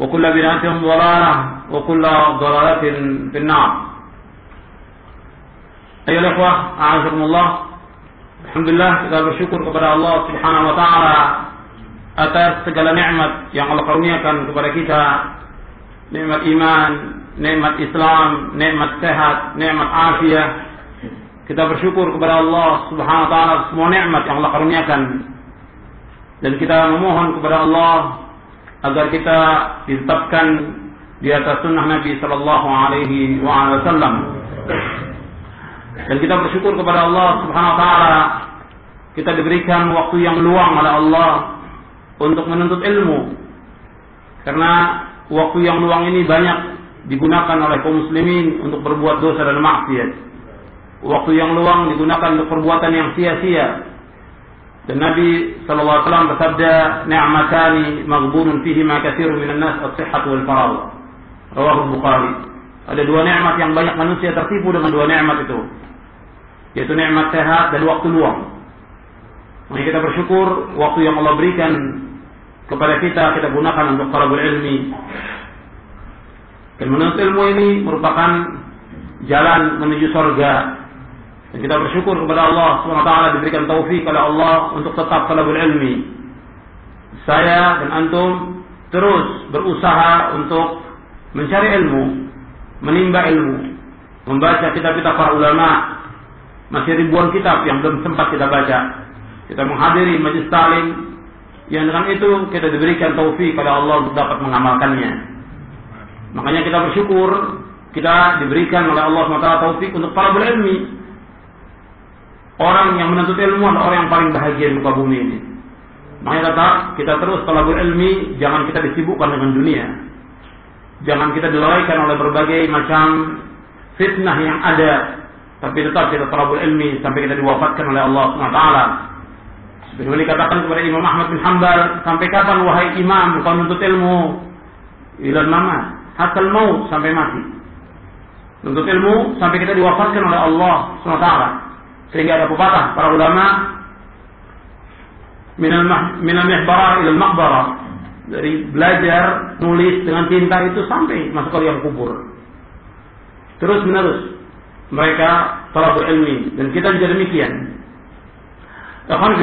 وكل بدعة ضلالة وكل ضلالة في النار أيها الأخوة أعزكم الله Alhamdulillah kita bersyukur kepada Allah Subhanahu wa taala atas segala nikmat yang Allah karuniakan kepada kita. Nikmat iman, nikmat Islam, nikmat sehat, nikmat afiah. Kita bersyukur kepada Allah Subhanahu wa taala semua nikmat yang Allah karuniakan. Dan kita memohon kepada Allah agar kita ditetapkan di atas sunnah Nabi Sallallahu Alaihi Wasallam. Dan kita bersyukur kepada Allah Subhanahu Wa Taala kita diberikan waktu yang luang oleh Allah untuk menuntut ilmu. Karena waktu yang luang ini banyak digunakan oleh kaum muslimin untuk berbuat dosa dan maksiat. Waktu yang luang digunakan untuk perbuatan yang sia-sia. Dan Nabi wasallam bersabda, "Ni'matani maghbunun fihi ma katsirun minan nas as-sihhat wal faragh." Rawahu Bukhari. Ada dua nikmat yang banyak manusia tertipu dengan dua nikmat itu. Yaitu nikmat sehat dan waktu luang. Mari kita bersyukur waktu yang Allah berikan kepada kita kita gunakan untuk talabul ilmi. Dan menuntut ilmu ini merupakan jalan menuju surga. Dan kita bersyukur kepada Allah SWT diberikan taufik oleh Allah untuk tetap talabul ilmi. Saya dan antum terus berusaha untuk mencari ilmu, menimba ilmu, membaca kitab-kitab para ulama. Masih ribuan kitab yang belum sempat kita baca. Kita menghadiri majlis talim yang dengan itu kita diberikan taufik oleh Allah untuk dapat mengamalkannya. Makanya kita bersyukur kita diberikan oleh Allah SWT taufik untuk para berilmi. Orang yang menuntut ilmu adalah orang yang paling bahagia di muka bumi ini. Makanya tetap kita terus talabul ilmi, jangan kita disibukkan dengan dunia. Jangan kita dilalaikan oleh berbagai macam fitnah yang ada. Tapi tetap kita talabul ilmi sampai kita diwafatkan oleh Allah SWT. Sebagaimana dikatakan kepada Imam Ahmad bin Hanbal, sampai kapan wahai imam kau menuntut ilmu? Ilal mamat, hatta maut sampai mati. Menuntut ilmu sampai kita diwafatkan oleh Allah SWT. Sehingga ada pepatah para ulama minal mihbara ilal maqbara dari belajar nulis dengan tinta itu sampai masuk ke liang kubur. Terus menerus mereka telah berilmi dan kita juga demikian. Ikhwan.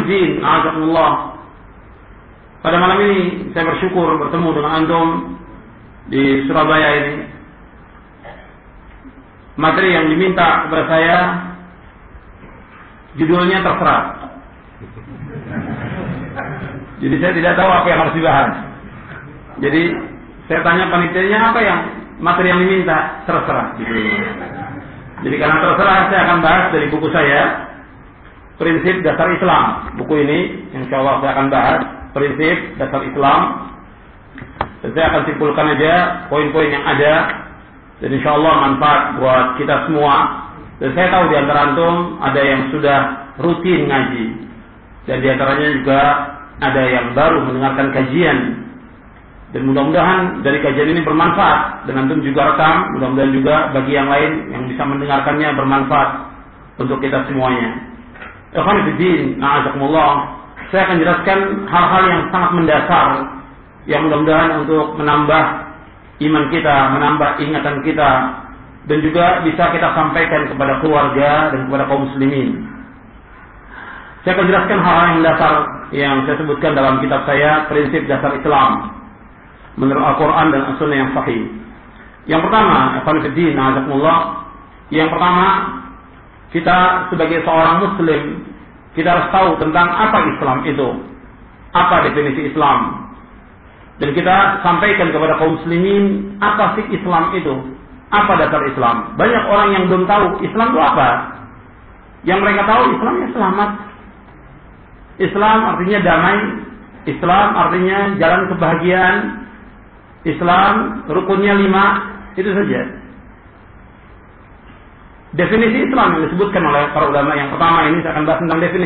Pada malam ini saya bersyukur bertemu dengan antum di Surabaya ini. Materi yang diminta kepada saya judulnya terserah. Jadi saya tidak tahu apa yang harus dibahas. Jadi saya tanya panitianya apa yang materi yang diminta terserah. Gitu. Jadi karena terserah saya akan bahas dari buku saya prinsip dasar Islam. Buku ini insya Allah saya akan bahas prinsip dasar Islam. Dan saya akan simpulkan aja poin-poin yang ada dan insya Allah manfaat buat kita semua. Dan saya tahu di antara antum ada yang sudah rutin ngaji dan di antaranya juga ada yang baru mendengarkan kajian Dan mudah-mudahan dari kajian ini bermanfaat dan antum juga rekam, mudah-mudahan juga bagi yang lain yang bisa mendengarkannya bermanfaat untuk kita semuanya. Ikhwan Fiddin, na'azakumullah. Saya akan jelaskan hal-hal yang sangat mendasar yang mudah-mudahan untuk menambah iman kita, menambah ingatan kita dan juga bisa kita sampaikan kepada keluarga dan kepada kaum muslimin. Saya akan jelaskan hal-hal yang mendasar yang saya sebutkan dalam kitab saya prinsip dasar Islam menurut Al-Quran dan As-Sunnah yang sahih. Yang pertama, Ikhwanuddin, yang pertama, kita sebagai seorang Muslim, kita harus tahu tentang apa Islam itu. Apa definisi Islam. Dan kita sampaikan kepada kaum muslimin, apa sih Islam itu? Apa dasar Islam? Banyak orang yang belum tahu Islam itu apa. Yang mereka tahu Islamnya selamat. Islam artinya damai. Islam artinya jalan kebahagiaan. Islam rukunnya lima, itu saja. Definisi Islam yang disebutkan oleh para ulama yang pertama ini saya akan bahas tentang definisi